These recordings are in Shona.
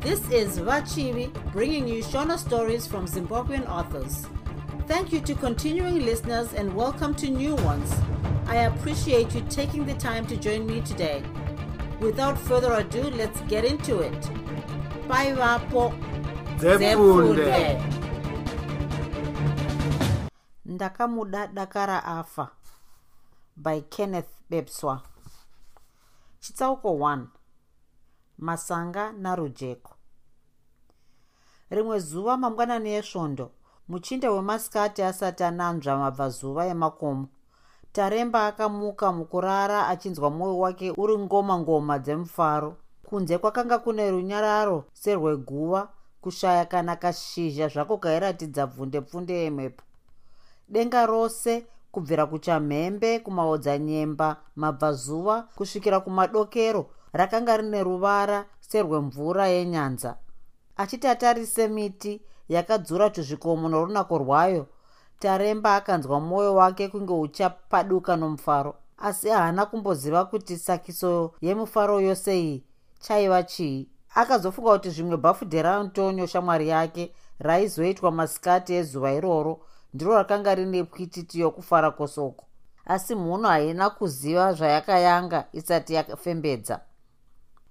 This is Vachivi bringing you Shona stories from Zimbabwean authors. Thank you to continuing listeners and welcome to new ones. I appreciate you taking the time to join me today. Without further ado, let's get into it. Bye, Vapo. Ndakamuda dakara afa by kenneth bepswa chitsauko 1 masanga narujeko rimwe zuva mangwanani esvondo muchinda wemasikati asati ananzva mabvazuva emakomo. Taremba akamuka mukurara achinzwa mwoyo wake uri ngoma ngoma dzemufaro. Kunze kwakanga kune runyararo serweguva kushaya kana kashizha zvako kairatidza bvundepfunde yemhepo. Denga rose kubvira kuchamhembe kumaodzanyemba mabvazuva kusvikira kumadokero rakanga rine ruvara serwemvura yenyanza achiti atarise miti yakadzura tuzvikomo norunako rwayo taremba akanzwa mwoyo wake kunge uchapaduka nomufaro. Asi haana kumboziva kuti sakiso yemufaro yose iyi chaiva chii. Akazofunga kuti zvimwe bhafudhe raantonio shamwari yake raizoitwa masikati ezuva iroro ndiro rakanga rine pwititi yokufara kosoko. Asi mhuno haina kuziva zvayakayanga isati yafembedza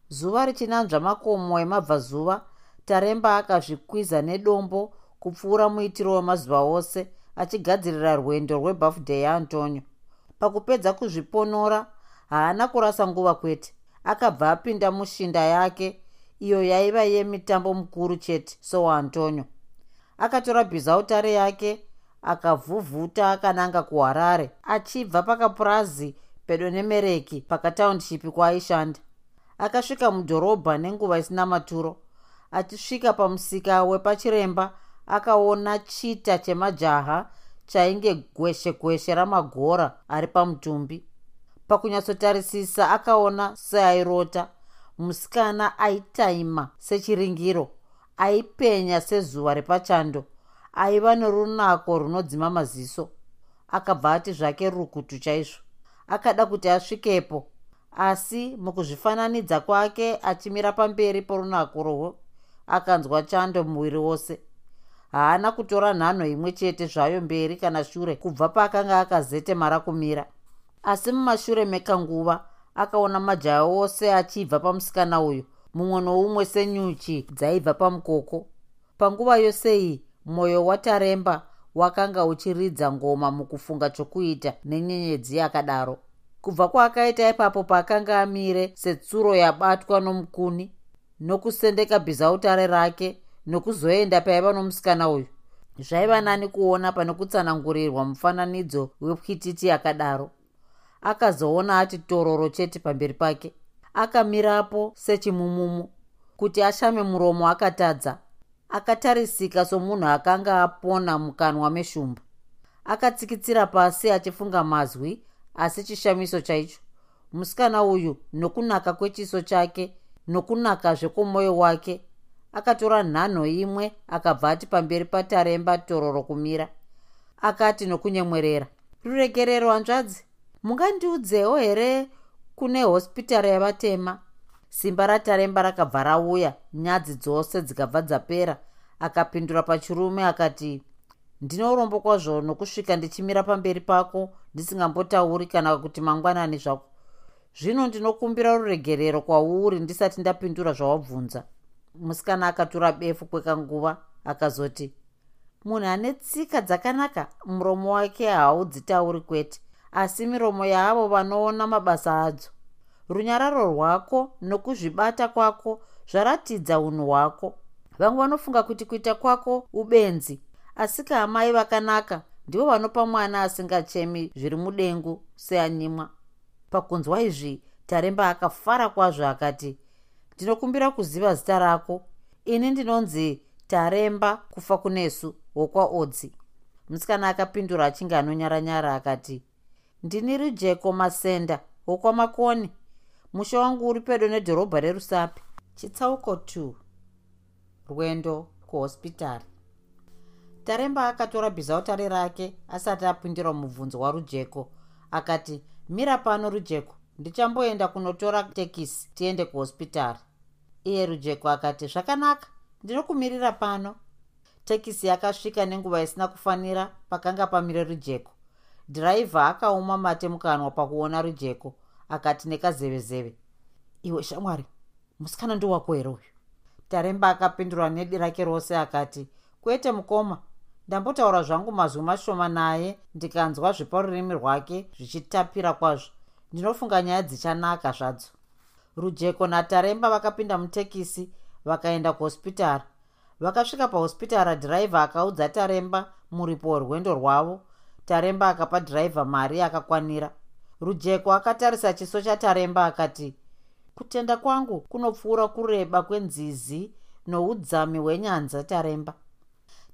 zuva richinanzva makomo emabvazuva taremba akazvikwiza nedombo kupfuura muitiro wemazuva ose achigadzirira rwendo rwebhafudhe yaantonio. Pakupedza kuzviponora haana kurasa nguva kwete. Akabva apinda mushinda yake iyo yaiva yemitambo mukuru chete sowaantonio. Akatora bhizautare yake akavhuvhuta akananga kuharare achibva pakapurazi pedo nemereki pakataunshipi kwaaishanda. Akasvika mudhorobha nenguva isina maturo achisvika pamusika wepachiremba akaona chita chemajaha chainge gweshe gweshe ramagora ari pamutumbi pakunyatsotarisisa akaona seairota. Musikana aitaima sechiringiro aipenya sezuva repachando aiva nerunako runodzima maziso. Akabva ati zvake rukutu chaizvo. Akada kuti asvikepo asi mukuzvifananidza kwake achimira pamberi porunako rohwo akanzwa chando muviri wose. Haana kutora nhanho imwe chete zvayo mberi kana shure kubva paakanga akazetemara kumira. Asi mumashure mekanguva akaona majaya ose achibva pamusikana uyu mumwe noumwe senyuchi dzaibva pamukoko. Panguva yose iyi mwoyo wataremba wakanga uchiridza ngoma mukufunga chokuita nenyenyedzi yakadaro. Kubva kwaakaita ipapo paakanga amire setsuro yabatwa nomukuni nokusendeka bhizautare rake nokuzoenda paiva nomusikana uyu. Zvaiva nani kuona pane kutsanangurirwa mufananidzo wepwititi yakadaro. Akazoona ati tororo chete pamberi pake. Akamirapo sechimumumu kuti ashame muromo akatadza. Akatarisika somunhu akanga apona mukanwa meshumba. Akatsikitsira pasi achifunga mazwi asi chishamiso chaicho. Musikana uyu nokunaka kwechiso chake nokunaka zvekwomoyo wake akatora nhanho imwe akabva ati pamberi pataremba tororo kumira. Akati nokunyemwerera ruregerero hanzvadzi mungandiudzewo here kune hospitari yavatema? Simba rataremba rakabva rauya nyadzi dzose dzikabva dzapera. Akapindura pachirume akati ndine urombo kwazvo nokusvika ndichimira pamberi pako ndisingambotauri kana kuti mangwanani zvako zvino ndinokumbira ruregerero kwauri ndisati ndapindura zvawabvunza. Musikana akatora befu kwekanguva akazoti munhu ane tsika dzakanaka muromo wake haudzitauri kwete asi miromo yaavo vanoona mabasa adzo. Runyararo rwako nokuzvibata kwako zvaratidza unhu hwako. Vamwe vanofunga kuti kuita kwako ubenzi asi kaamai vakanaka ndivo vanopa mwana asingachemi zviri mudengu seanyimwa pakunzwa izvi taremba akafara kwazvo akati ndinokumbira kuziva zita rako. Ini ndinonzi taremba kufa kunesu wokwaodzi musikana akapindura achinge anonyaranyara akati ndini rujeko masenda wokwamakoni mushe wangu uri pedo nedhorobha rerusapi. Chitsauko 2 rwendo kuhospitari. Taremba akatora bhizautare rake asati apindira mubvunzo warujeko akati mira pano rujeko ndichamboenda kunotora tekisi tiende kuhospitari. Iye rujeko akati zvakanaka. Ndinokumirira pano. Tekisi yakasvika nenguva isina kufanira pakanga pamire rujeko dhiraivha akauma mate mukanwa pakuona rujeko akati nekazevezeve iwe shamwari musikana ndowako here uyu? Taremba akapindura nedi rake rose akati kwete mukoma ndambotaura zvangu mazwi mashoma naye ndikanzwa zveparurimi rwake zvichitapira kwazvo. Ndinofunga nyaya dzichanaka zvadzo. Rujeko nataremba vakapinda mutekisi vakaenda kuhospitari vakasvika pahospitari dhiraivha akaudza taremba muripo werwendo rwavo. Taremba akapa dhiraivha mari akakwanira rujeko akatarisa chiso chataremba akati kutenda kwangu kunopfuura kureba kwenzizi noudzami hwenyanza taremba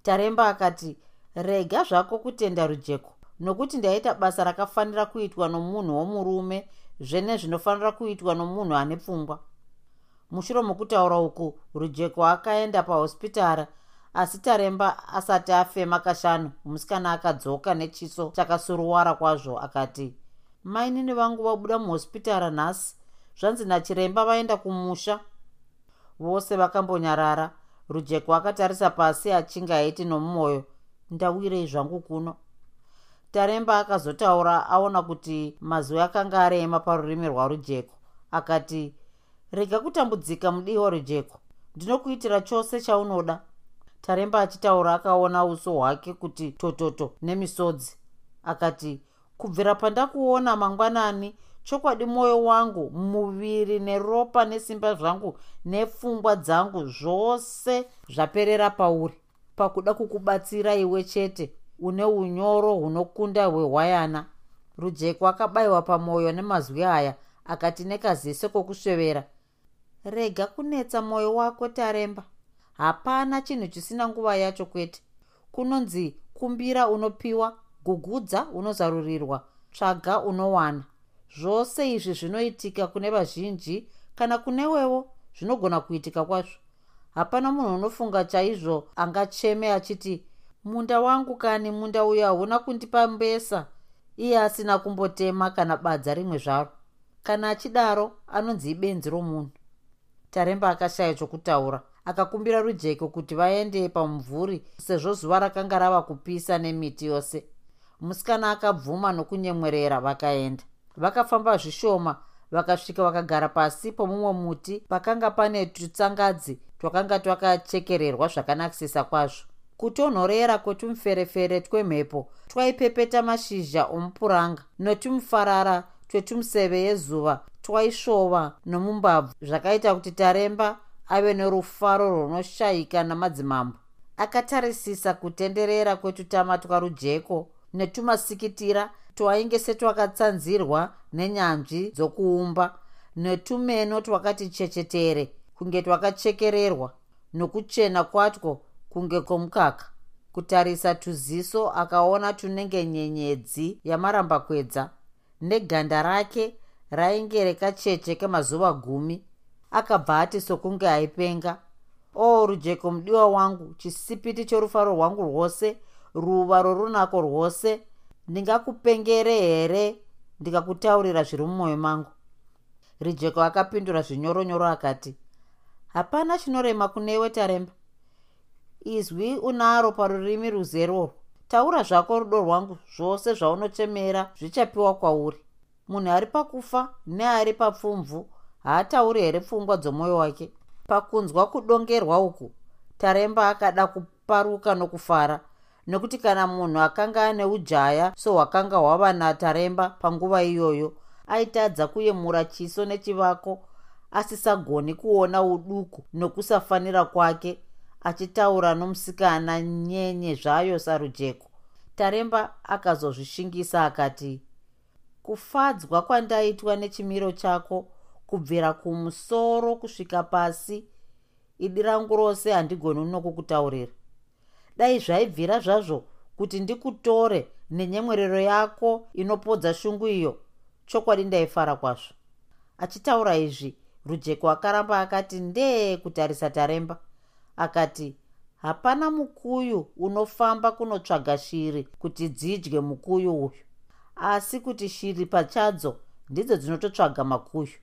taremba akati rega zvako kutenda rujeko nokuti ndaita basa rakafanira kuitwa nomunhu womurume zvene zvinofanira kuitwa nomunhu ane pfungwa. Mushure mokutaura uku rujeko akaenda pahospitari asi taremba asati afema kashanu. Musikana akadzoka nechiso chakasuruwara kwazvo akati mainini vangu vabuda muhospitari nhasi? Zvanzi nachiremba vaenda kumusha. Vose vakambonyarara rujeko akatarisa pasi achinge aiti nomumwoyo ndawirei zvangu kuno? Taremba akazotaura aona kuti mazwi akanga arema parurimi rwarujeko akati rega kutambudzika mudiwa rujeko ndinokuitira chose chaunoda. Taremba achitaura akaona uso hwake kuti tototo nemisodzi. Akati kubvira pandakuona mangwanani chokwadi mwoyo wangu muviri neropa nesimba zvangu nepfungwa dzangu zvose zvaperera pauri. Pakuda kukubatsira iwe chete une unyoro hunokunda hwehwayana rujeko akabayiwa pamwoyo nemazwi aya akati nekazise kokusvevera rega kunetsa mwoyo wako taremba. Hapana chinhu chisina nguva yacho kwete. Kunonzi kumbira unopiwa gugudza unozarurirwa tsvaga unowana zvose izvi zvinoitika kune vazhinji kana kunewewo zvinogona kuitika kwazvo. Hapana munhu unofunga chaizvo angacheme achiti munda wangu kani munda uyo hauna kundipa mbesa iye asina kumbotema kana badza rimwe zvaro. Kana achidaro anonzi ibenzi romunhu. Taremba akashaya chokutaura akakumbira rujeko kuti vaende pamumvuri sezvo zuva rakanga rava kupisa nemiti yose. Musikana akabvuma nokunyemwerera vakaenda vakafamba zvishoma vakasvika vakagara pasi pomumwe muti pakanga pane tutsangadzi twakanga twakachekererwa zvakanakisisa kwazvo. Kutonhorera kwetumuferefere twemhepo twaipepeta mashizha omupuranga notumufarara twetumuseve yezuva twaishova nomumbabvu zvakaita kuti taremba ave nerufaro runoshayika namadzimambo. Akatarisisa kutenderera kwetutama twarujeko netumasikitira twainge setwakatsanzirwa nenyanzvi dzokuumba netumeno twakati chechetere kunge twakachekererwa nokuchena kwatwo kunge kwomukaka kutarisa tuziso akaona tunenge nyenyedzi yamarambakwedza neganda rake rainge rekacheche kemazuva gumi akabva ati sokunge aipenga o oh, rujeko mudiwa wangu chisipiti chorufaro rwangu rwose ruva rorunako rwose ndingakupengere here? Ndikakutaurira zviri mumwoyo mangu. Rijeko akapindura zvinyoronyoro akati hapana chinorema kunewe taremba. Izwi unaro parurimi ruzerorwo taura zvako rudo rwangu zvose zvaunochemera zvichapiwa kwauri. Munhu ari pakufa neari papfumvu haatauri here pfungwa dzomwoyo wake? Pakunzwa kudongerwa uku taremba akada kuparuka nokufara nokuti kana munhu akanga ane ujaya sohwakanga hwava nataremba panguva iyoyo aitadza kuyemura chiso nechivako asisagoni kuona uduku nokusafanira kwake achitaura nomusikana nyenye zvayo sarujeko. Taremba akazozvishingisa akati kufadzwa kwandaitwa nechimiro chako kubvira kumusoro kusvika pasi. Idi rangu rose handigoni nokukutaurira dai zvaibvira zvazvo kuti ndikutore nenyemwerero yako inopodza shungu iyo. Chokwadi ndaifara kwazvo. Achitaura izvi rujeko akaramba akati ndee kutarisa taremba. Akati hapana mukuyu unofamba kunotsvaga shiri kuti dzidye mukuyu uyu. Asi kuti shiri pachadzo ndidzo dzinototsvaga makuyu.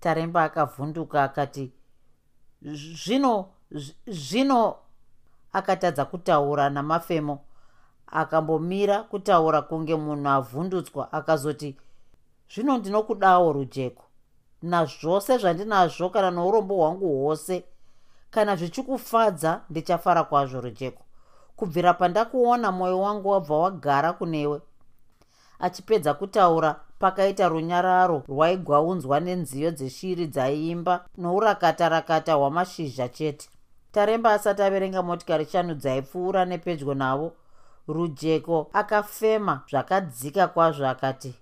Taremba akavhunduka akati zvino zvino akatadza kutaura namafemo. Akambomira kutaura kunge munhu avhundutswa akazoti zvino ndinokudawo rujeko. Nazvose zvandinazvo kana nourombo hwangu hwose kana zvichikufadza ndichafara kwazvo rujeko. Kubvira pandakuona mwoyo wangu wabva wagara kunewe. Achipedza kutaura pakaita runyararo rwaigwaunzwa nenziyo dzeshiri dzaiimba nourakatarakata hwamashizha chete taremba asati averenga motikari shanu dzaipfuura nepedyo navo rujeko akafema zvakadzika kwazvo akati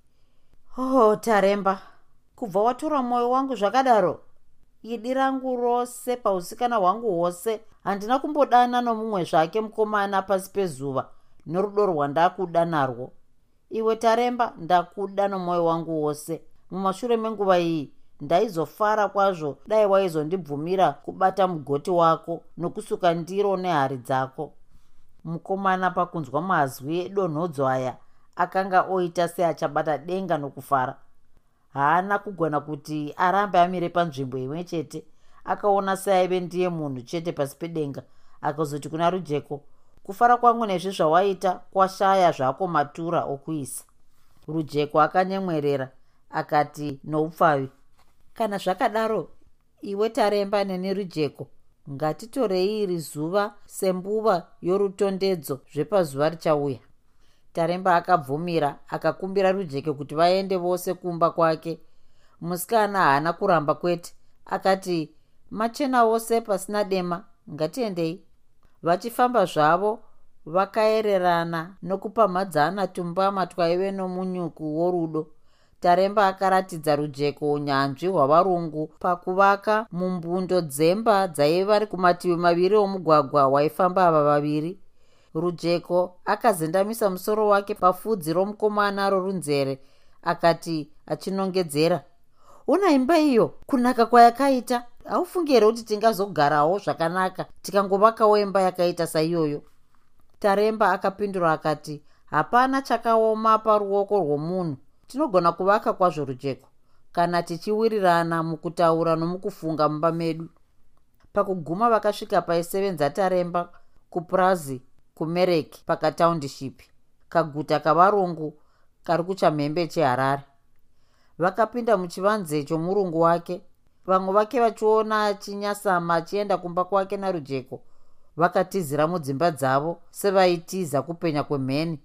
oh taremba kubva watora mwoyo wangu zvakadaro. Idi rangu rose pausikana hwangu hwose handina kumbodana nomumwe zvake mukomana pasi pezuva norudo rwandakuda narwo. Iwe taremba ndakuda nomwoyo wangu wose. Mumashure menguva iyi ndaizofara kwazvo dai waizondibvumira kubata mugoti wako nokusuka ndiro nehari dzako. Mukomana pakunzwa mazwi edonhodzo aya akanga oita seachabata denga nokufara. Haana kugona kuti arambe amire panzvimbo imwe chete akaona seaive ndiye munhu chete pasi pedenga akazoti kuna rujeko kufara kwangu nezvi zvawaita kwashaya zvako matura okuisa. Rujeko akanyemwerera akati noupfavi kana zvakadaro iwe taremba neni rujeko ngatitorei iri zuva sembuva yorutondedzo zvepazuva richauya. Taremba akabvumira akakumbira rujeke kuti vaende vose kumba kwake. Musikana haana kuramba kwete. Akati machena wose pasina dema ngatiendei. Vachifamba zvavo vakaererana nokupamhadzana tumbama twaive nomunyuku worudo taremba akaratidza rujeko unyanzvi hwavarungu pakuvaka mumbundo dzemba dzaiva kumativi maviri omugwagwa waifamba ava vaviri. Rujeko akazendamisa musoro wake pafudzi romukomana rorunzere akati achinongedzera una imba iyo kunaka kwayakaita? Haufungi here kuti tingazogarawo zvakanaka tikangovakawo imba yakaita saiyoyo? Taremba akapindura akati hapana chakaoma paruoko rwomunhu tinogona kuvaka kwazvo rujeko kana tichiwirirana mukutaura nomukufunga mumba medu. Pakuguma vakasvika paisevenza taremba kupurazi kumereki pakataundiship kaguta kavarungu kari kuchamhembe cheharare. Vakapinda muchivanze chomurungu wake vamwe vake vachiona achinyasama achienda kumba kwake narujeko vakatizira mudzimba dzavo sevaitiza kupenya kwemheni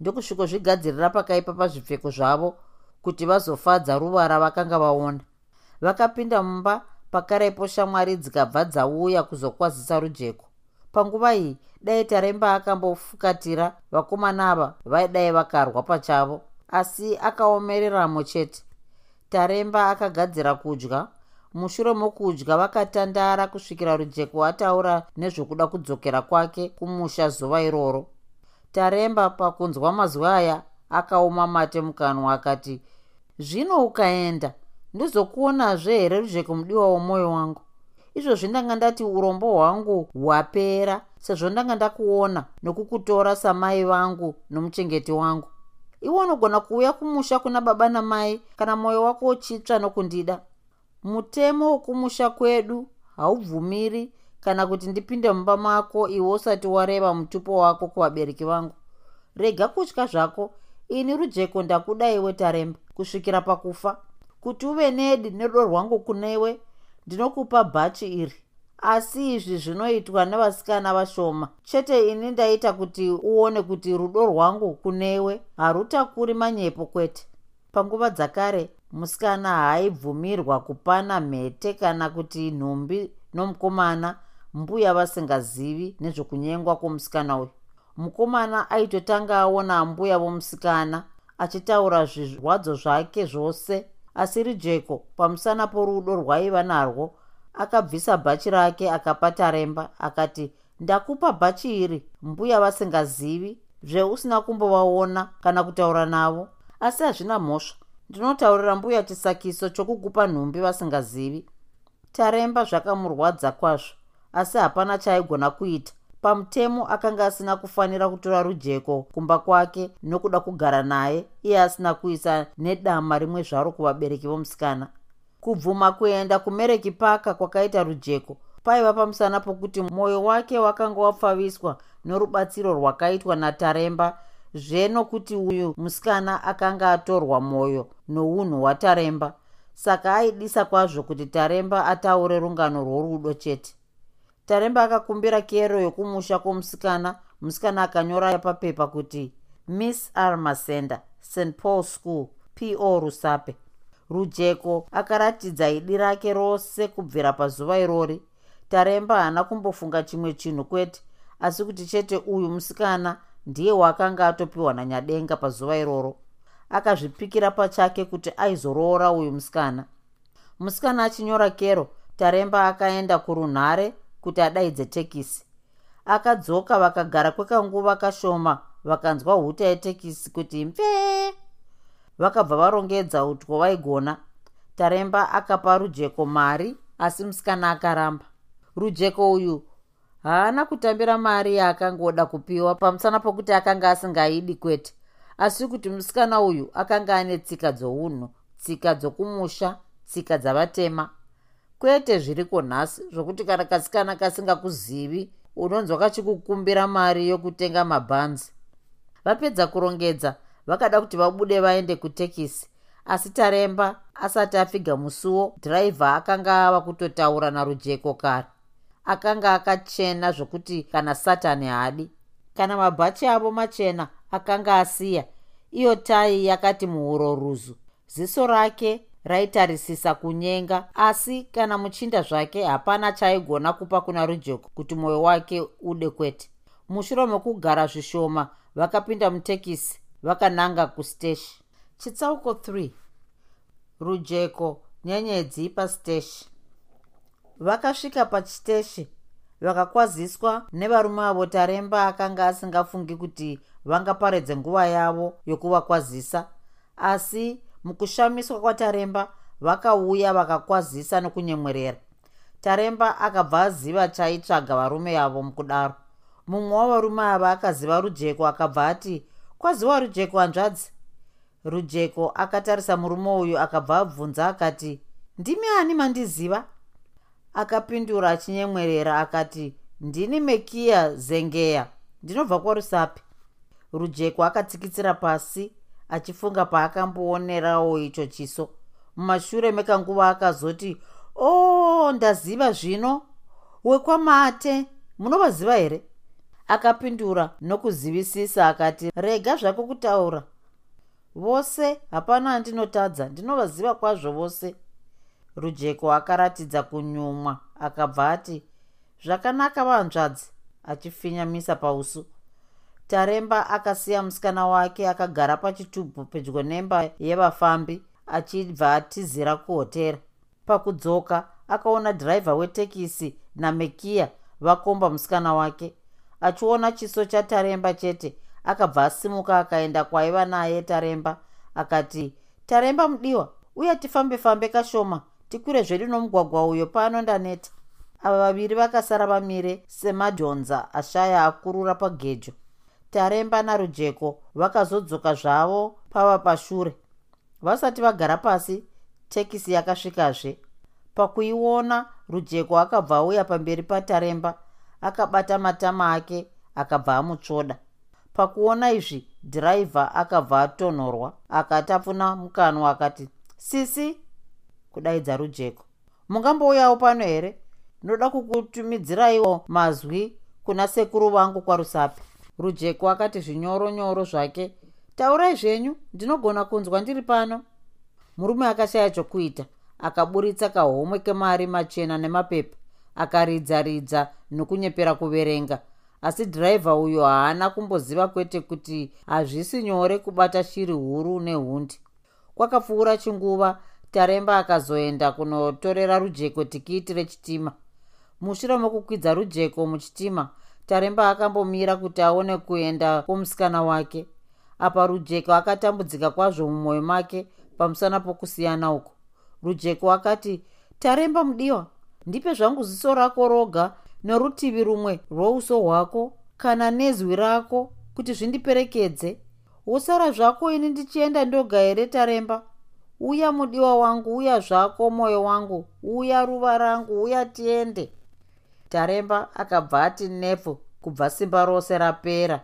ndokusvikozvigadzirira pakaipa pazvipfeko zvavo kuti vazofadza ruva ravakanga vaona. Vakapinda mumba pakarepo shamwari dzikabva dzauya kuzokwazisa rujeko. Panguva iyi dai taremba akambofukatira vakomana ava vaidai vakarwa pachavo asi akaomereramo chete. Taremba akagadzira kudya mushure mokudya vakatandara kusvikira rujeko ataura nezvokuda kudzokera kwake kumusha zuva iroro taremba pakunzwa mazwi aya akaoma mate mukanwa akati zvino ukaenda ndizokuonazve here rujeko mudiwa womwoyo wangu? Izvozvi ndanga ndati urombo hwangu hwapera sezvo ndanga ndakuona nokukutora samai vangu nomuchengeti wangu. Iwe unogona kuuya kumusha kuna baba namai kana mwoyo wako uchitsva nokundida? Mutemo wokumusha kwedu haubvumiri kana kuti ndipinde mumba mako iwe usati wareva mutupo wako kuvabereki vangu. Rega kutya zvako. Ini rujeko ndakuda iwe taremba kusvikira pakufa. Kuti uve nedi nerudo rwangu kunewe ndinokupa bhachi iri. Asi izvi zvinoitwa nevasikana vashoma. Chete ini ndaita kuti uone kuti rudo rwangu kunewe harutakuri manyepo kwete. Panguva dzakare musikana haaibvumirwa kupana mhete kana kuti nhumbi nomukomana mbuya vasingazivi nezvokunyengwa kwomusikana uyu. Mukomana aitotanga aona mbuya vomusikana achitaura zvirwadzo zvake zvose asi rijeko pamusana porudo rwaiva narwo akabvisa bhachi rake akapa taremba akati ndakupa bhachi iri mbuya vasingazivi zveusina kumbovaona kana kutaura navo asi hazvina mhosva. Ndinotaurira mbuya chisakiso chokukupa nhumbi vasingazivi. Taremba zvakamurwadza kwazvo asi hapana chaaigona kuita. Pamutemo akanga asina kufanira kutora rujeko kumba kwake nokuda kugara naye iye asina kuisa nedama rimwe zvaro kuvabereki vomusikana. Kubvuma kuenda kumereki paka kwakaita rujeko paiva pamusana pokuti mwoyo wake wakanga wapfaviswa norubatsiro rwakaitwa nataremba zvenokuti uyu musikana akanga atorwa mwoyo nounhu hwataremba. Saka aidisa kwazvo kuti taremba ataure rungano rworudo chete taremba akakumbira kero yokumusha kwomusikana musikana akanyora papepa kuti miss armasender st paul school po rusape. Rujeko akaratidza idi rake rose kubvira pazuva irori. Taremba haana kumbofunga chimwe chinhu kwete asi kuti chete uyu musikana ndiye waakanga atopiwa nanyadenga pazuva iroro. Akazvipikira pachake kuti aizoroora uyu musikana. Musikana achinyora kero taremba akaenda kurunhare kuti adaidze tekisi akadzoka vakagara kwekanguva kashoma vakanzwa huta yetekisi kuti mvee vakabva varongedza utwo vaigona. Taremba akapa rujeko mari asi musikana akaramba. Rujeko uyu haana kutambira mari yaakangoda kupiwa pamusana pokuti akanga asingaidi kwete. Asi kuti musikana uyu akanga ane tsika dzounhu tsika dzokumusha tsika dzavatema kwete zviriko nhasi zvokuti kana kasikana kasingakuzivi unonzwa kachikukumbira mari yokutenga mabhanzi. Vapedza kurongedza vakada kuti vabude vaende kutekisi asi taremba asati apfiga musuwo dhiraivha akanga ava kutotaura narujeko kare. Akanga akachena zvokuti kana satani haadi. Kana mabhachi avo machena akanga asiya. Iyo tai yakati muhuro ruzu. Ziso rake raitarisisa kunyenga asi kana muchinda zvake hapana chaigona kupa kuna rujeko kuti mwoyo wake ude kwete. Mushure mekugara zvishoma vakapinda mutekisi vakananga kusteshi. Chitsauko 3 rujeko nyenyedzi pasteshi. Vakasvika pachiteshi vakakwaziswa nevarume avo taremba akanga asingafungi kuti vangaparedze nguva yavo yokuvakwazisa asi mukushamiswa kwataremba vakauya vakakwazisa nokunyemwerera. Taremba akabva aziva chaitsvaga varume avo mukudaro. Mumwe wavarume ava akaziva rujeko akabva ati kwaziwa rujeko hanzvadzi rujeko akatarisa murume uyu akabva abvunza akati ndimi ani mandiziva? Akapindura achinyemwerera akati ndini mekiya zengeya ndinobva kwarusapi. Rujeko akatsikitsira pasi achifunga paakamboonerawo icho chiso. Mumashure mekanguva akazoti o oh, ndaziva zvino. Wekwamate munovaziva here? Akapindura nokuzivisisa akati rega zvako kutaura. Vose hapana andinotadza ndinovaziva kwazvo vose. Rujeko akaratidza kunyumwa akabva ati zvakanaka vanzvadzi achifinyamisa pausu taremba akasiya musikana wake akagara pachitubhu pedyo nemba yevafambi achibva atizira kuhotera. Pakudzoka akaona dhiraivha wetekisi namekiya vakomba musikana wake. Achiona chiso chataremba chete akabva asimuka akaenda kwaiva naye taremba akati taremba mudiwa uye tifambe fambe kashoma tikwire zvedu nomugwagwa uyo pano ndaneta. Ava vaviri vakasara vamire semadhonza ashaya akurura pagejo taremba narujeko vakazodzoka zvavo pava pashure. Vasati vagara pasi tekisi yakasvikazve. Pakuiona rujeko akabva auya pamberi pataremba akabata matama ake akabva amutsvoda. Pakuona izvi dhiraivha akabva atonhorwa akati apfuna mukanwa akati sisi! kudaidza rujeko. Mungambouyawo pano here? Ndoda kukutumidziraiwo mazwi kuna sekuru vangu kwarusapi rujeko akati zvinyoronyoro zvake taurai zvenyu ndinogona kunzwa ndiri pano. Murume akashaya chokuita akaburitsa kahomwe kemari machena nemapepa akaridza-ridza nokunyepera kuverenga. Asi dhiraivha uyo haana kumboziva kwete kuti hazvisi nyore kubata shiri huru nehundi. Kwakapfuura chinguva taremba akazoenda kunotorera rujeko tikiti rechitima. Mushure mokukwidza rujeko muchitima taremba akambomira kuti aone kuenda kwomusikana wake. Apa rujeko akatambudzika kwazvo mumwoyo make pamusana pokusiyana uko. Rujeko akati taremba mudiwa ndipe zvangu ziso rako roga norutivi rumwe rwouso hwako kana nezwi rako kuti zvindiperekedze. Wosara zvako ini ndichienda ndoga here taremba? Uya mudiwa wangu uya zvako mwoyo wangu uya ruva rangu uya tiende taremba akabva ati nepfu kubva simba rose rapera.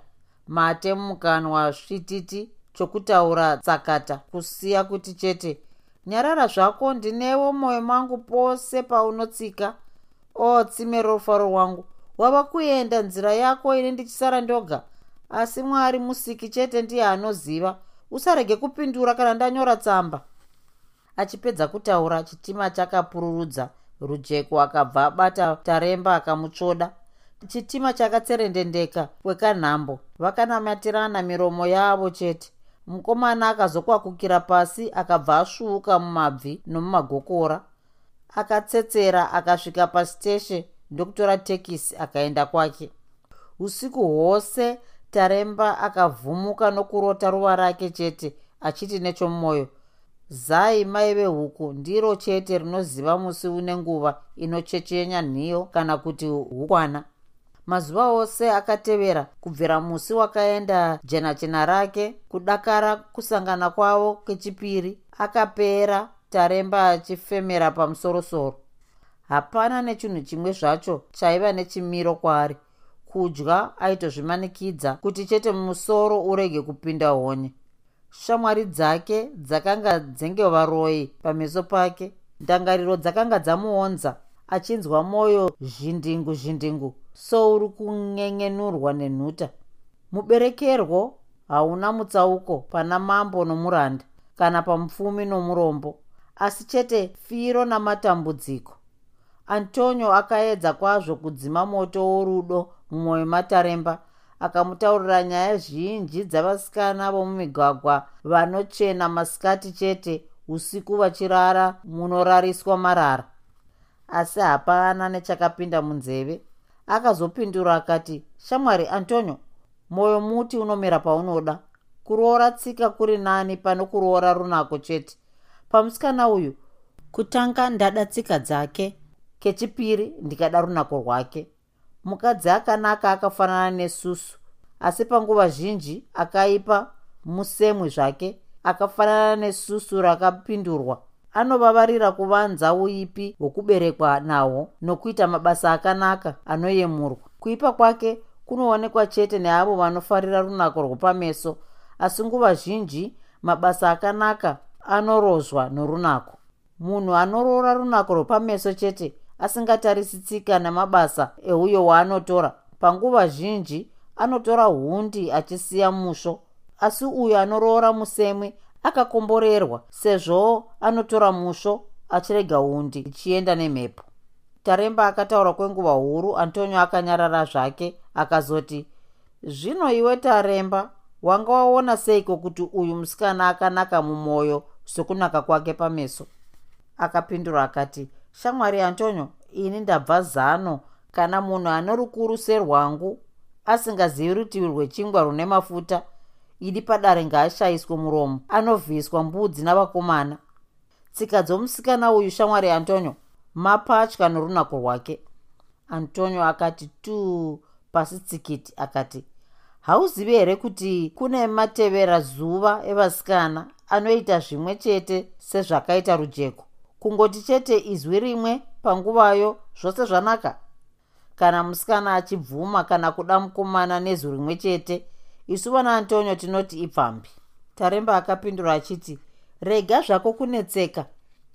Mate mukanwa svititi chokutaura tsakata kusiya kuti chete nyarara zvako ndinewo mwoyo mangu pose paunotsika. O tsime rofaro rwangu wava kuenda nzira yako ine ndichisara ndoga. Asi mwari musiki chete ndiye anoziva. Usarege kupindura kana ndanyora tsamba. Achipedza kutaura chitima chakapururudza rujeko akabva abata taremba akamutsvoda. Chitima chakatserendendeka kwekanhambo. Vakanamatirana miromo yavo chete. Mukomana akazokwakukira pasi akabva asvuuka mumabvi nomumagokora. Akatsetsera akasvika pasiteshe ndokutora tekisi akaenda kwake. Usiku hwose taremba akavhumuka nokurota ruva rake chete achiti nechomwoyo zai mai vehuku ndiro chete rinoziva musi une nguva inochechenya nhiyo kana kuti hukwana. Mazuva ose akatevera kubvira musi wakaenda jena chena rake kudakara kusangana kwavo kechipiri akapera taremba achifemera pamusorosoro. Hapana nechinhu chimwe zvacho chaiva nechimiro kwaari. Kudya aitozvimanikidza kuti chete musoro urege kupinda honye shamwari dzake dzakanga dzengevaroi pameso pake. Ndangariro dzakanga dzamuonza achinzwa mwoyo zhindingu zhindingu souri kunyenyenurwa nenhuta muberekerwo hauna mutsauko pana mambo nomuranda kana pamupfumi nomurombo asi chete firo namatambudziko. Antonio akaedza kwazvo kudzima moto worudo mumwoyo mataremba akamutaurira nyaya zhinji dzavasikana vomumigwagwa vanochena masikati chete usiku vachirara munorariswa marara. Asi hapana nechakapinda munzeve. Akazopindura akati shamwari antonio mwoyo muti unomera paunoda. Kuroora tsika kuri nani pano kuroora runako chete. Pamusikana uyu kutanga ndada tsika dzake. Kechipiri ndikada runako rwake mukadzi akanaka akafanana nesusu asi panguva zhinji akaipa musemwe zvake akafanana nesusu rakapindurwa. Anovavarira kuvanza uipi hwokuberekwa nahwo nokuita mabasa akanaka anoyemurwa. Kuipa kwake kunoonekwa chete neavo vanofarira runako rwopameso asi nguva zhinji mabasa akanaka anorozwa norunako. Munhu anoroora runako rwopameso chete asingatarisi tsika nemabasa euyo waanotora. Panguva zhinji anotora hundi achisiya musvo asi uyo anoroora musemwe akakomborerwa sezvo anotora musvo achirega hundi ichienda nemhepo. Taremba akataura kwenguva huru antonio akanyarara zvake akazoti zvino iwe taremba wanga waona seiko kuti uyu musikana akanaka mumwoyo sokunaka kwake pameso? Akapindura akati shamwari antonio ini ndabva zano. Kana munhu ane rukuru serwangu asingazivi rutivi rwechingwa rune mafuta idi padare ngaashayiswe muromo. Anovhiswa mbudzi navakomana. Tsika dzomusikana uyu shamwari antonio mapatya norunako rwake. Antonio akati tu pasi tsikiti akati hauzivi here kuti kune matevera zuva evasikana anoita zvimwe chete sezvakaita rujeko kungoti chete izwi rimwe panguvayo zvose zvanaka. Kana musikana achibvuma kana kuda mukomana nezwi rimwe chete isu vana antonio tinoti ipfambi. Taremba akapindura achiti rega zvako kunetseka.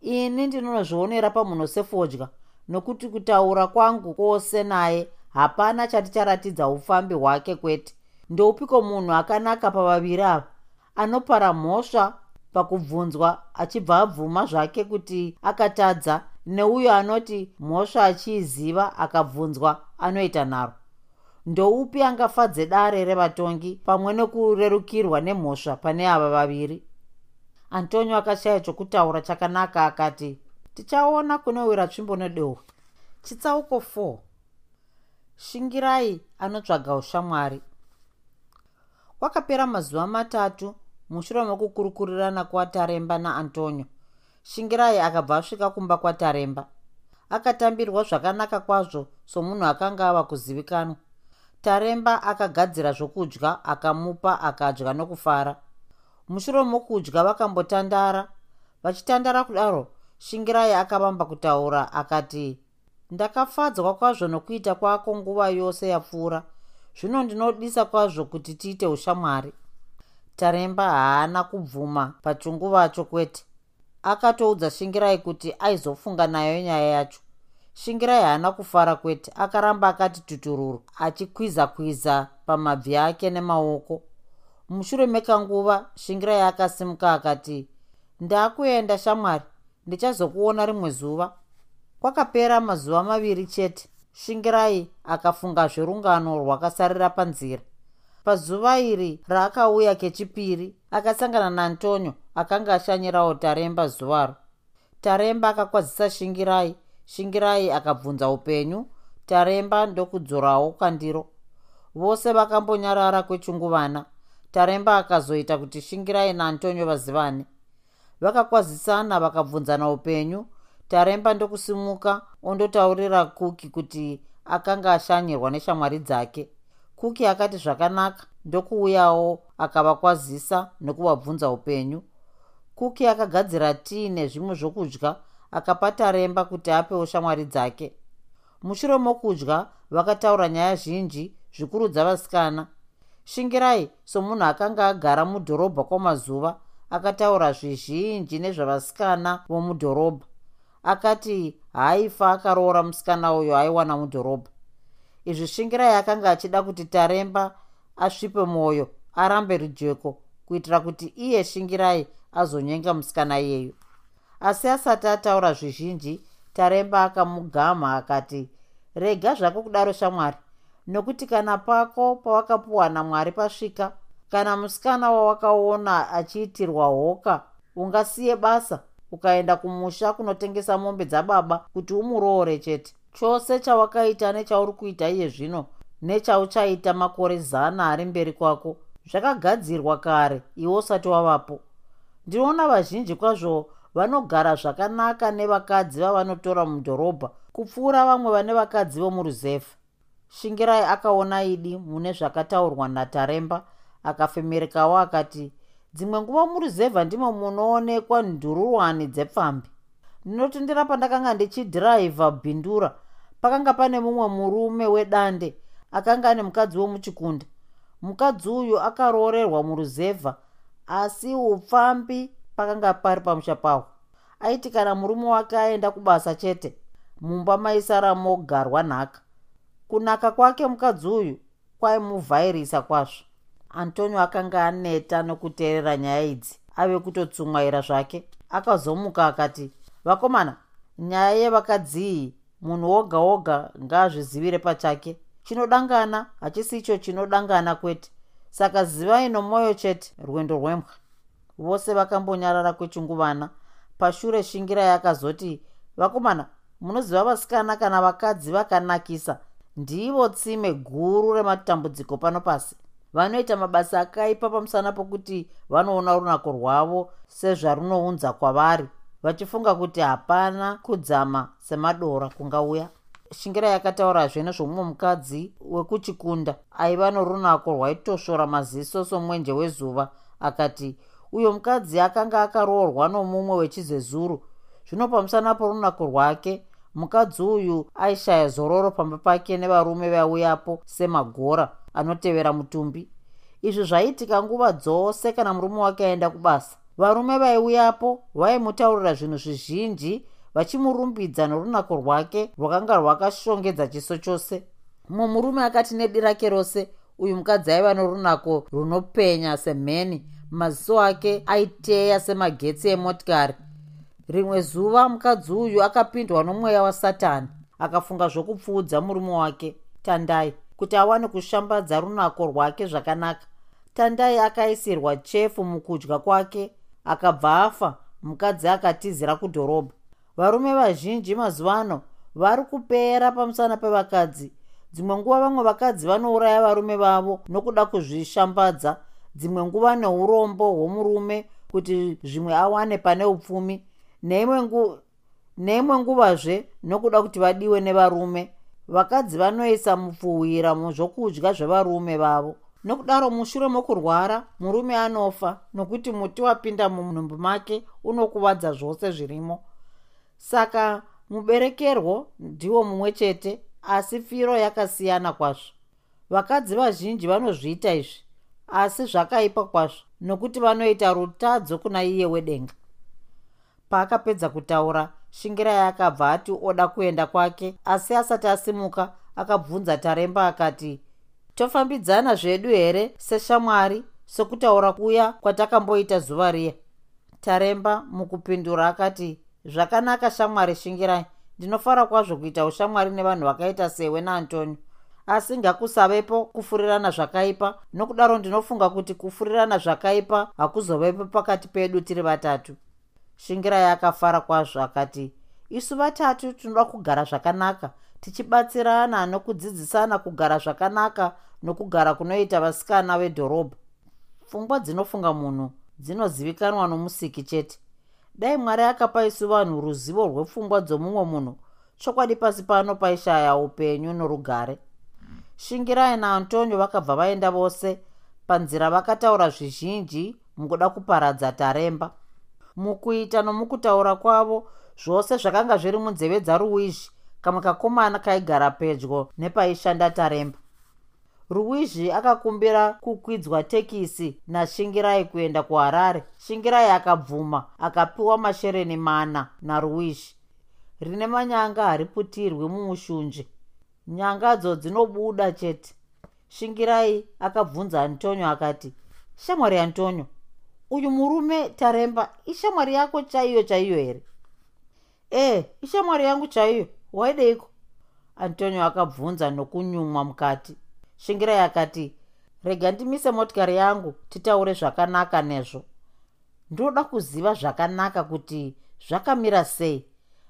Ini ndinonozvionera pamunhu sefodya nokuti kutaura kwangu kwose naye hapana chaticharatidza ufambi hwake kwete. Ndoupiko munhu akanaka pavaviri ava? Anopara mhosva pakubvunzwa achibva abvuma zvake kuti akatadza neuyo anoti mhosva achiiziva akabvunzwa anoita nharo. Ndoupi angafadze dare revatongi pamwe nekurerukirwa nemhosva pane ava vaviri? Antonio akashaya chokutaura chakanaka akati tichaona kunowira tsvimbo nedehwe. Chitsauko 4 shingirai anotsvaga ushamwari. Kwakapera mazuva matatu mushure mekukurukurirana kwataremba naantonio shingirai akabva asvika kumba kwataremba. Akatambirwa zvakanaka kwazvo somunhu akanga ava kuzivikanwa. Taremba akagadzira zvokudya akamupa akadya nokufara. Mushure mokudya vakambotandara. Vachitandara kudaro shingirai akavamba kutaura akati ndakafadzwa kwazvo nokuita kwako nguva yose yapfuura. Zvino ndinodisa kwazvo kuti tiite ushamwari taremba haana kubvuma pachinguvacho kwete. Akatoudza shingirai kuti aizofunga nayo nyaya yacho. Shingirai haana kufara kwete akaramba akati tutururu achikwiza kwiza pamabvi ake nemaoko. Mushure mekanguva shingirai akasimuka akati ndaakuenda shamwari ndichazokuona rimwe zuva. Kwakapera mazuva maviri chete shingirai akafunga zverungano rwakasarira panzira pazuva iri raakauya kechipiri akasangana naantonio akanga ashanyirawo taremba zuvaro taremba akakwazisa shingirai. Shingirai akabvunza upenyu. Taremba ndokudzorawo kwandiro. Vose vakambonyarara kwechinguvana taremba akazoita kuti shingirai naantonio vazivane. Vakakwazisana vakabvunzana upenyu. Taremba ndokusimuka ondotaurira kuki kuti akanga ashanyirwa neshamwari dzake kuki akati zvakanaka ndokuuyawo akavakwazisa nokuvabvunza upenyu. Kuki akagadzira tii nezvimwe zvokudya akapa taremba kuti apewo shamwari dzake? Mushure mokudya vakataura nyaya zhinji zvikuru dzavasikana. Shingirai somunhu akanga agara mudhorobha kwamazuva akataura zvizhinji nezvavasikana vomudhorobha. Akati haaifa akaroora musikana uyo aiwana mudhorobha izvi shingirai akanga achida kuti taremba asvipe mwoyo arambe rujeko kuitira kuti iye shingirai azonyenga musikana iyeyo asi asati ataura zvizhinji taremba akamugama akati rega zvako kudaro shamwari nokuti kana pako pawakapuwa namwari pasvika kana musikana wawakaona achiitirwa hoka ungasiye basa ukaenda kumusha kunotengesa mombe dzababa kuti umuroore chete chose chawakaita nechauri kuita iye zvino nechauchaita makore zana ari mberi kwako zvakagadzirwa kare iwe usati wavapo. Ndinoona vazhinji kwazvo vanogara zvakanaka nevakadzi vavanotora mudhorobha kupfuura vamwe vane vakadzi vomuruzefa. Shingirai akaona idi mune zvakataurwa nataremba akafemerekawo akati dzimwe nguva muruzevha ndimo munoonekwa ndururwani dzepfambi ndinotendera pandakanga ndichidhiraivha bhindura. Pakanga pane mumwe murume wedande akanga ane mukadzi womuchikunda. Mukadzi uyu akaroorerwa muruzevha asi upfambi pakanga pari pamusha pahwo aiti kana murume wake aenda kubasa chete mumba maisara mogarwa nhaka. Kunaka kwake mukadzi uyu kwaimuvhairisa kwazvo. Antonio akanga aneta nokuteerera nyaya idzi ave kutotsumwaira zvake. Akazomuka akati vakomana nyaya yevakadziyi munhu woga woga ngaazvizivire pachake. Chinodangana hachisi icho chinodangana kwete. Saka zivai nomwoyo chete rwendo rwembwa vose vakambonyarara kwechinguvana. Pashure shingirai akazoti vakomana munoziva vasikana kana vakadzi vakanakisa? Ndivo tsime guru rematambudziko pano pasi. Vanoita mabasa akaipa pamusana pokuti vanoona runako rwavo sezvarunounza kwavari vachifunga kuti hapana kudzama semadora kungauya. Shingirai akataurazve nezvomumwe mukadzi wekuchikunda aiva norunako rwaitosvora maziso somwenje wezuva akati uyo mukadzi akanga akaroorwa nomumwe wechizezuru. Zvino pamusana porunako rwake mukadzi uyu aishaya zororo pamba pake nevarume vauyapo semagora anotevera mutumbi. Izvi zvaiitika nguva dzose kana murume wake aenda kubasa varume vaiuyapo vaimutaurira zvinhu zvizhinji vachimurumbidza norunako rwake rwakanga rwakashongedza chiso chose. Mumwe murume akati nedi rake rose. Uyu mukadzi aiva norunako runopenya semheni. Maziso ake aiteya semagetsi emotikari. Rimwe zuva mukadzi uyu akapindwa nomweya wasatani akafunga zvokupfuudza murume wake. Tandai kuti awane kushambadza runako rwake zvakanaka. Tandai akaisirwa chefu mukudya kwake akabva afa mukadzi akatizira kudhorobha. Varume vazhinji mazuva ano vari kupera pamusana pevakadzi. Dzimwe nguva vamwe vakadzi vanouraya varume vavo nokuda kuzvishambadza. Dzimwe nguva neurombo hwomurume kuti zvimwe awane pane upfumi. Neimwe nguvazve nokuda kuti vadiwe nevarume. Vakadzi vanoisa mupfuhwira muzvokudya zvevarume vavo nokudaro mushure mokurwara murume anofa nokuti muti wapinda munhumbu make unokuvadza zvose zvirimo. Saka muberekerwo ndiwo mumwe chete asi firo yakasiyana kwazvo. Vakadzi vazhinji vanozviita izvi asi zvakaipa kwazvo nokuti vanoita rutadzo kuna iye wedenga. Paakapedza kutaura shingirai akabva ati oda kuenda kwake asi asati asimuka akabvunza taremba akati tofambidzana zvedu here seshamwari sokutaura kuya kwatakamboita zuva riya? Taremba mukupindura akati zvakanaka shamwari shingirai. Ndinofara kwazvo kuita ushamwari nevanhu vakaita sewe naantonio. Asi ngakusavepo kufurirana zvakaipa. Nokudaro ndinofunga kuti kufurirana zvakaipa hakuzovepo pakati pedu tiri vatatu. Shingirai akafara kwazvo akati isu vatatu tinoda kugara zvakanaka tichibatsirana nokudzidzisana kugara zvakanaka nokugara kunoita vasikana vedhorobha. Pfungwa dzinofunga munhu dzinozivikanwa nomusiki chete. Dai mwari akapa isu vanhu ruzivo rwepfungwa dzomumwe munhu chokwadi pasi pano paishaya upenyu norugare. Shingirai naantonio vakabva vaenda vose panzira vakataura zvizhinji mukuda kuparadza taremba. Mukuita nomukutaura kwavo zvose zvakanga zviri munzeve dzaruwizhi kamwe kakomana kaigara pedyo nepaishanda taremba. Ruwizhi akakumbira kukwidzwa tekisi nashingirai kuenda kuharare. Shingirai akabvuma akapiwa mashereni mana naruwizhi rine manyanga hariputirwi mumushunje. Nyangadzo dzinobuda chete. Shingirai akabvunza antonio akati shamwari antonio uyu murume taremba ishamwari yako chaiyo chaiyo here? Ee ishamwari yangu chaiyo waideiko antonio akabvunza nokunyumwa mukati. Shingirai akati rega ndimise motikari yangu titaure zvakanaka nezvo. Ndoda kuziva zvakanaka kuti zvakamira sei.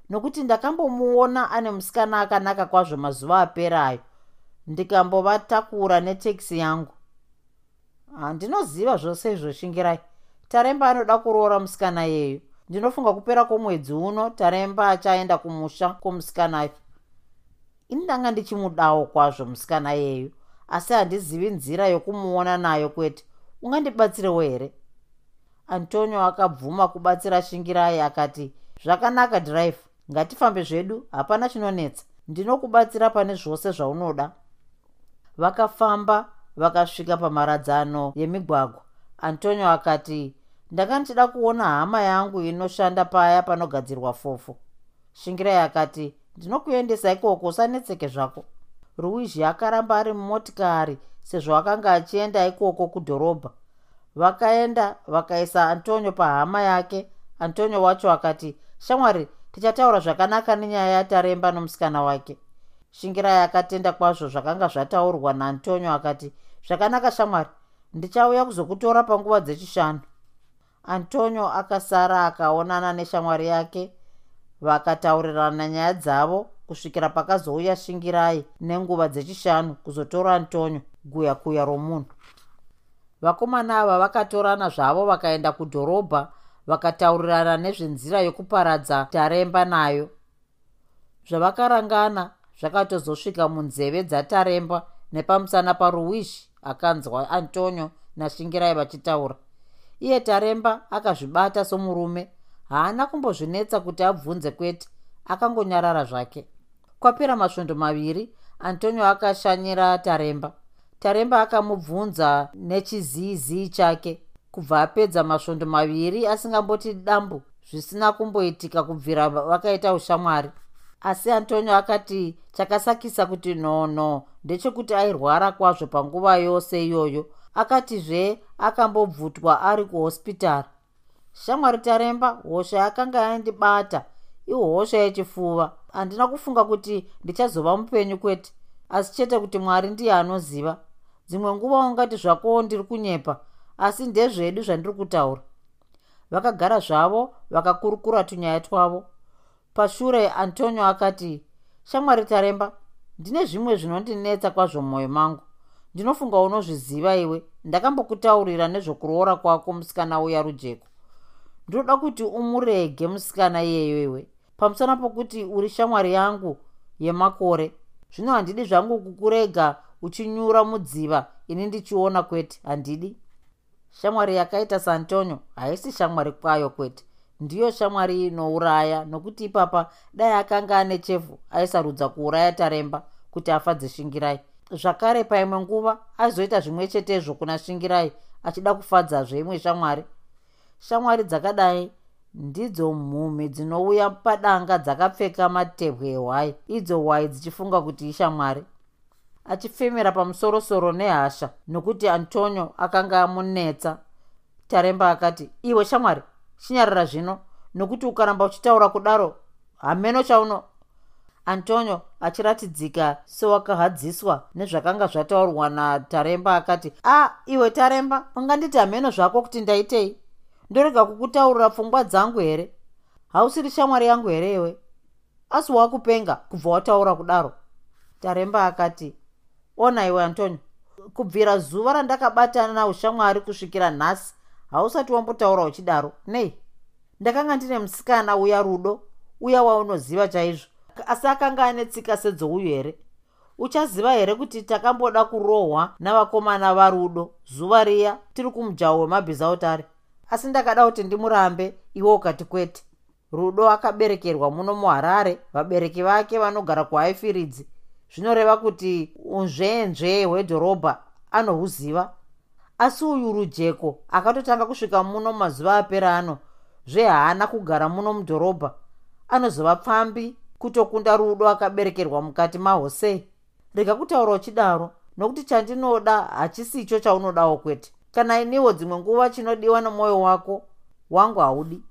Nokuti ndakambomuona ane musikana akanaka kwazvo mazuva aperayo. Ndikambovatakura netekisi yangu. Handinoziva zvose izvo shingirai. Taremba anoda kuroora musikana yeyo ndinofunga kupera kwomwedzi uno taremba achaenda kumusha kwomusikanayo ini ndanga ndichimudawo kwazvo musikana yeyo asi handizivi nzira yokumuona nayo kwete. Ungandibatsirewo here? Antonio akabvuma kubatsira shingirai akati zvakanaka dhiraivha ngatifambe zvedu hapana chinonetsa. Ndinokubatsira pane zvose zvaunoda. Vakafamba vakasvika pamharadzano yemigwagwa. Antonio akati ndanga ndichida kuona hama yangu inoshanda paya panogadzirwa fofo. Shingirai akati ndinokuendesa ikoko usanetseke zvako. Ruizhi akaramba ari mumotikari sezvo akanga achienda ikoko kudhorobha. Vakaenda vakaisa antonio pahama yake. Antonio wacho akati shamwari tichataura zvakanaka nenyaya yataremba nomusikana wake. Shingirai akatenda kwazvo zvakanga zvataurwa naantonio akati zvakanaka shamwari. Ndichauya kuzokutora panguva dzechishanu antonio akasara akaonana neshamwari yake. Vakataurirana nyaya dzavo kusvikira pakazouya shingirai nenguva dzechishanu kuzotora antonio guya kuya romunhu. Vakomana ava vakatorana zvavo vakaenda kudhorobha vakataurirana nezvenzira yokuparadza taremba nayo. Zvavakarangana zvakatozosvika munzeve dzataremba nepamusana paruwishi akanzwa antonio nashingirai vachitaura iye taremba akazvibata somurume. Haana kumbozvinetsa kuti abvunze kwete akangonyarara zvake. Kwapera masvondo maviri antonio akashanyira taremba. Taremba akamubvunza nechiziizii chake. Kubva apedza masvondo maviri asingamboti dambu zvisina kumboitika kubvira vakaita ushamwari. Asi antonio akati chakasakisa kuti no ndechekuti airwara kwazvo panguva yose iyoyo akatizve akambobvutwa ari kuhospitari. Shamwari taremba hosha yakanga yandibata ihosha yechifuva. Handina kufunga kuti ndichazova mupenyu kwete asi chete kuti mwari ndiye anoziva. Dzimwe nguva ungati zvakowo ndiri kunyepa asi ndezvedu zvandiri kutaura. Vakagara zvavo vakakurukura tunyaya twavo. Pashure antonio akati shamwari taremba ndine zvimwe zvinondinetsa kwazvo mumwoyo mangu ndinofunga unozviziva iwe ndakambokutaurira nezvokuroora kwako musikana uya rujeko. Ndinoda kuti umurege musikana iyeyo iwe. Pamusana pokuti uri shamwari yangu yemakore zvino handidi zvangu kukurega uchinyura mudziva ini ndichiona kwete. Handidi? Shamwari yakaita saantonio haisi shamwari kwayo kwete. Ndiyo shamwari inouraya nokuti ipapa dai akanga ane chefu aisarudza kuuraya taremba kuti afadze shingirai zvakare paimwe nguva aizoita zvimwe chetezvo kuna shingirai achida kufadzazve imwe shamwari. Shamwari dzakadai ndidzo mhumhi dzinouya padanga dzakapfeka matebwe ehwai idzo hwai dzichifunga kuti ishamwari. Achifemera pamusorosoro nehasha nokuti antonio akanga amunetsa. Taremba akati iwe shamwari chinyarara zvino nokuti ukaramba uchitaura kudaro hameno chauno antonio achiratidzika sewakahadziswa nezvakanga zvataurwa nataremba akati a ah, iwe taremba unganditi hameno zvako kuti ndaitei? Ndorega kukutaurira pfungwa dzangu here? Hausiri shamwari yangu here iwe? Asi wakupenga kubva wataura kudaro. Taremba akati ona iwe antonio kubvira zuva randakabatana naushamwari kusvikira nhasi hausati wambotaura uchidaro nei? Ndakanga ndine musikana uya rudo uya waunoziva chaizvo asi akanga ane tsika sedzouyu here? Uchaziva here kuti takamboda kurohwa navakomana varudo zuva riya tiri kumujaho wemabhizautare asi ndakada kuti ndimurambe iwe ukati kwete. Rudo akaberekerwa muno muharare vabereki vake vanogara kuhaifiridzi zvinoreva kuti unzvenzve hwedhorobha anohuziva. Asi uyu rujeko akatotanga kusvika muno mazuva apera ano zvehaana kugara muno mudhorobha. Anozova pfambi kutokunda rudo akaberekerwa mukati mahosei rega kutaura uchidaro nokuti chandinoda hachisicho chaunodawo kwete. Kana iniwo dzimwe nguva chinodiwa nomwoyo wako wangu haudi.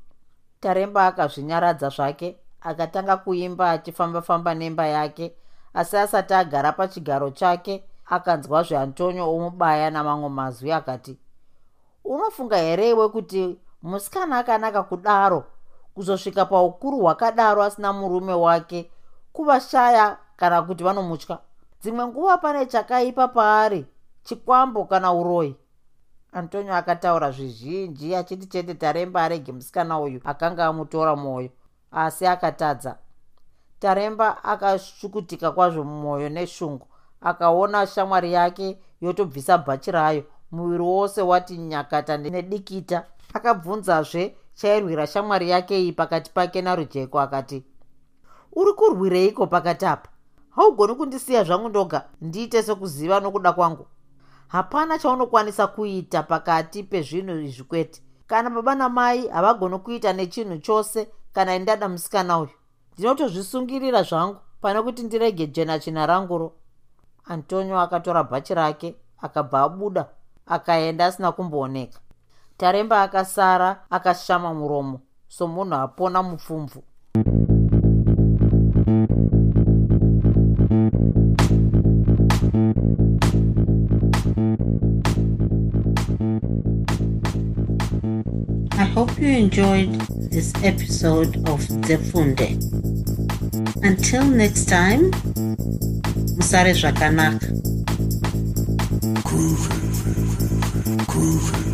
Taremba akazvinyaradza zvake akatanga kuimba achifamba-famba nemba yake asi asati agara pachigaro chake akanzwa zveantonio omubaya namamwe mazwi akati unofunga here iwe kuti musikana akanaka kudaro kuzosvika paukuru hwakadaro asina murume wake kuvashaya kana kuti vanomutya. Dzimwe nguva pane chakaipa paari chikwambo kana uroyi antonio akataura zvizhinji achiti chete taremba arege musikana uyu akanga amutora mwoyo asi akatadza. Taremba akasvukutika kwazvo mumwoyo neshungu akaona shamwari yake yotobvisa bhachi rayo. Muviri wose wati nyakata nedikita. Akabvunzazve chairwira shamwari yake iyi pakati pake narujeko akati uri kurwireiko pakati apa? Haugoni kundisiya zvangu ndoga ndiite sekuziva nokuda kwangu. Hapana chaunokwanisa kuita pakati pezvinhu izvi kwete. Kana baba namai havagoni kuita nechinhu chose kana indada musikana uyu ndinotozvisungirira zvangu pane kuti ndirege jena china ranguro antonio akatora bhachi rake akabva abuda akaenda asina kumbooneka taremba akasara akashama muromo somunhu apona mupfumvu I hope you enjoyed this episode of Zefunde. Until next time, musare zvakanaka. Groovy, groovy.